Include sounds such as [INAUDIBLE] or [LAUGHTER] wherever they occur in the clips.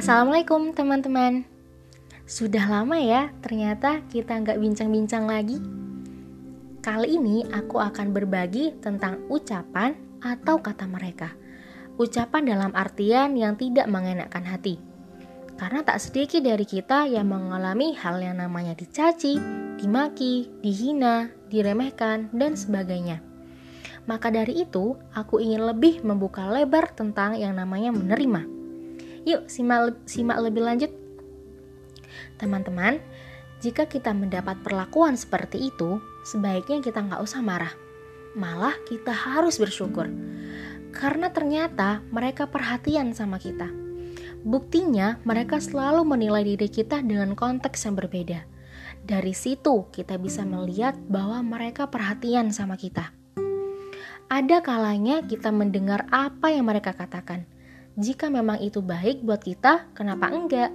Assalamualaikum teman-teman. Sudah lama ya ternyata kita nggak bincang-bincang lagi. Kali ini aku akan berbagi tentang ucapan atau kata mereka. Ucapan dalam artian yang tidak mengenakkan hati. Karena tak sedikit dari kita yang mengalami hal yang namanya dicaci, dimaki, dihina, diremehkan, dan sebagainya. Maka dari itu, aku ingin lebih membuka lebar tentang yang namanya menerima. Yuk, simak, simak lebih lanjut. Teman-teman, jika kita mendapat perlakuan seperti itu, sebaiknya kita nggak usah marah. Malah kita harus bersyukur. Karena ternyata mereka perhatian sama kita. Buktinya, mereka selalu menilai diri kita dengan konteks yang berbeda. Dari situ, kita bisa melihat bahwa mereka perhatian sama kita. Ada kalanya kita mendengar apa yang mereka katakan. Jika memang itu baik buat kita, kenapa enggak?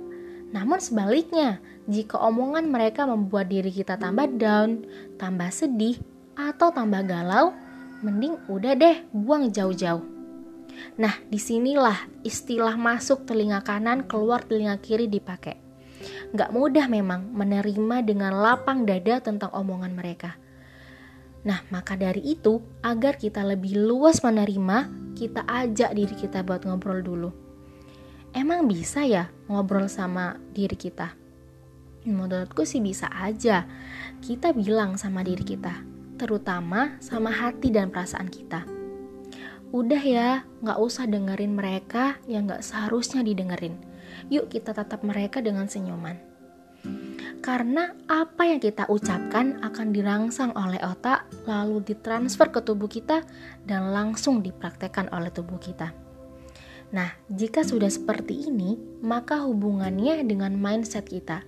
Namun sebaliknya, jika omongan mereka membuat diri kita tambah down, tambah sedih, atau tambah galau, mending udah deh buang jauh-jauh. Nah, di sinilah istilah masuk telinga kanan keluar telinga kiri dipakai. Gak mudah memang menerima dengan lapang dada tentang omongan mereka. Nah, maka dari itu, agar kita lebih luas menerima, kita ajak diri kita buat ngobrol dulu. Emang bisa ya ngobrol sama diri kita? Menurutku sih bisa aja. Kita bilang sama diri kita, terutama sama hati dan perasaan kita. Udah ya, gak usah dengerin mereka yang gak seharusnya didengerin. Yuk kita tatap mereka dengan senyuman. Karena apa yang kita ucapkan akan dirangsang oleh otak, lalu ditransfer ke tubuh kita, dan langsung dipraktekkan oleh tubuh kita. Nah, jika sudah seperti ini, maka hubungannya dengan mindset kita.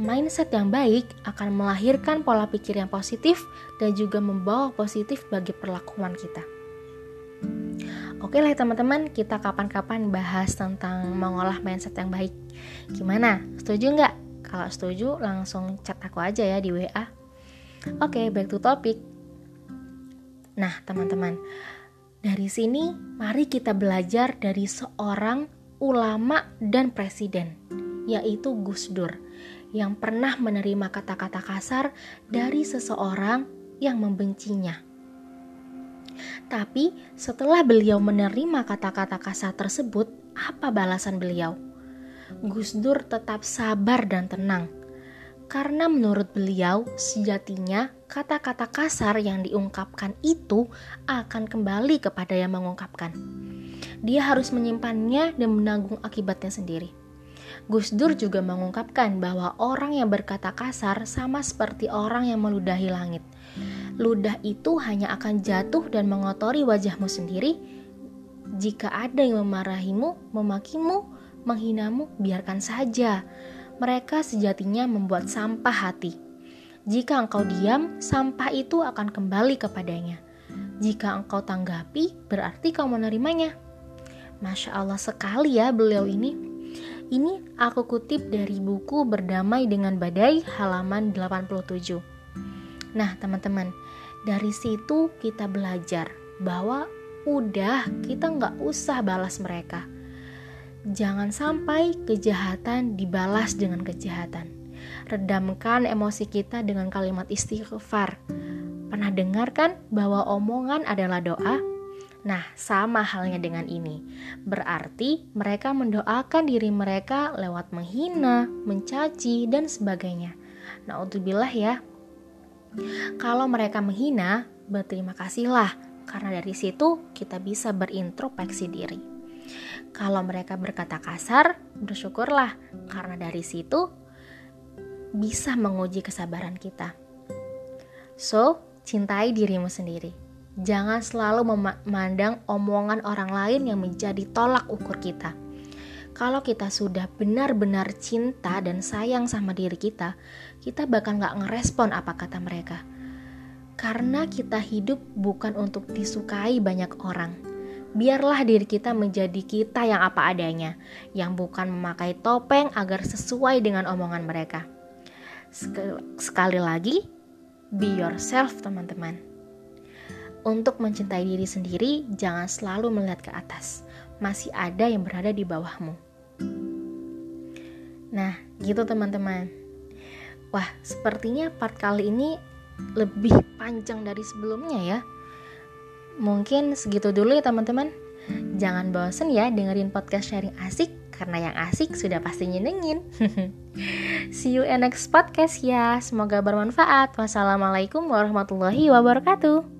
Mindset yang baik akan melahirkan pola pikir yang positif dan juga membawa positif bagi perlakuan kita. Oke lah teman-teman, kita kapan-kapan bahas tentang mengolah mindset yang baik. Gimana? Setuju nggak? Kalau setuju langsung chat aku aja ya di WA. Oke, okay, back to topic. Nah, teman-teman, dari sini mari kita belajar dari seorang ulama dan presiden, yaitu Gus Dur, yang pernah menerima kata-kata kasar dari seseorang yang membencinya. Tapi setelah beliau menerima kata-kata kasar tersebut, apa balasan beliau? Gus Dur tetap sabar dan tenang. Karena menurut beliau, sejatinya kata-kata kasar yang diungkapkan itu akan kembali kepada yang mengungkapkan. Dia harus menyimpannya dan menanggung akibatnya sendiri. Gus Dur juga mengungkapkan bahwa orang yang berkata kasar sama seperti orang yang meludahi langit. Ludah itu hanya akan jatuh dan mengotori wajahmu sendiri jika ada yang memarahimu, memakimu, menghinamu, biarkan saja. Mereka sejatinya membuat sampah hati. Jika engkau diam, sampah itu akan kembali kepadanya. Jika engkau tanggapi, berarti kau menerimanya. Masya Allah sekali ya beliau ini. Ini aku kutip dari buku Berdamai dengan Badai halaman 87. Nah teman-teman, dari situ kita belajar bahwa udah kita nggak usah balas mereka Jangan sampai kejahatan dibalas dengan kejahatan. Redamkan emosi kita dengan kalimat istighfar. Pernah dengar kan bahwa omongan adalah doa? Nah, sama halnya dengan ini. Berarti mereka mendoakan diri mereka lewat menghina, mencaci, dan sebagainya. Nah, untuk bilah ya. Kalau mereka menghina, berterima kasihlah karena dari situ kita bisa berintrospeksi diri. Kalau mereka berkata kasar, bersyukurlah karena dari situ bisa menguji kesabaran kita. So, cintai dirimu sendiri. Jangan selalu memandang omongan orang lain yang menjadi tolak ukur kita. Kalau kita sudah benar-benar cinta dan sayang sama diri kita, kita bakal gak ngerespon apa kata mereka. Karena kita hidup bukan untuk disukai banyak orang, biarlah diri kita menjadi kita yang apa adanya, yang bukan memakai topeng agar sesuai dengan omongan mereka. Sekali lagi, be yourself, teman-teman. Untuk mencintai diri sendiri, jangan selalu melihat ke atas. Masih ada yang berada di bawahmu. Nah, gitu teman-teman. Wah, sepertinya part kali ini lebih panjang dari sebelumnya ya. Mungkin segitu dulu ya teman-teman. Jangan bosen ya dengerin podcast sharing asik karena yang asik sudah pasti nyenengin. [LAUGHS] See you in next podcast ya. Semoga bermanfaat. Wassalamualaikum warahmatullahi wabarakatuh.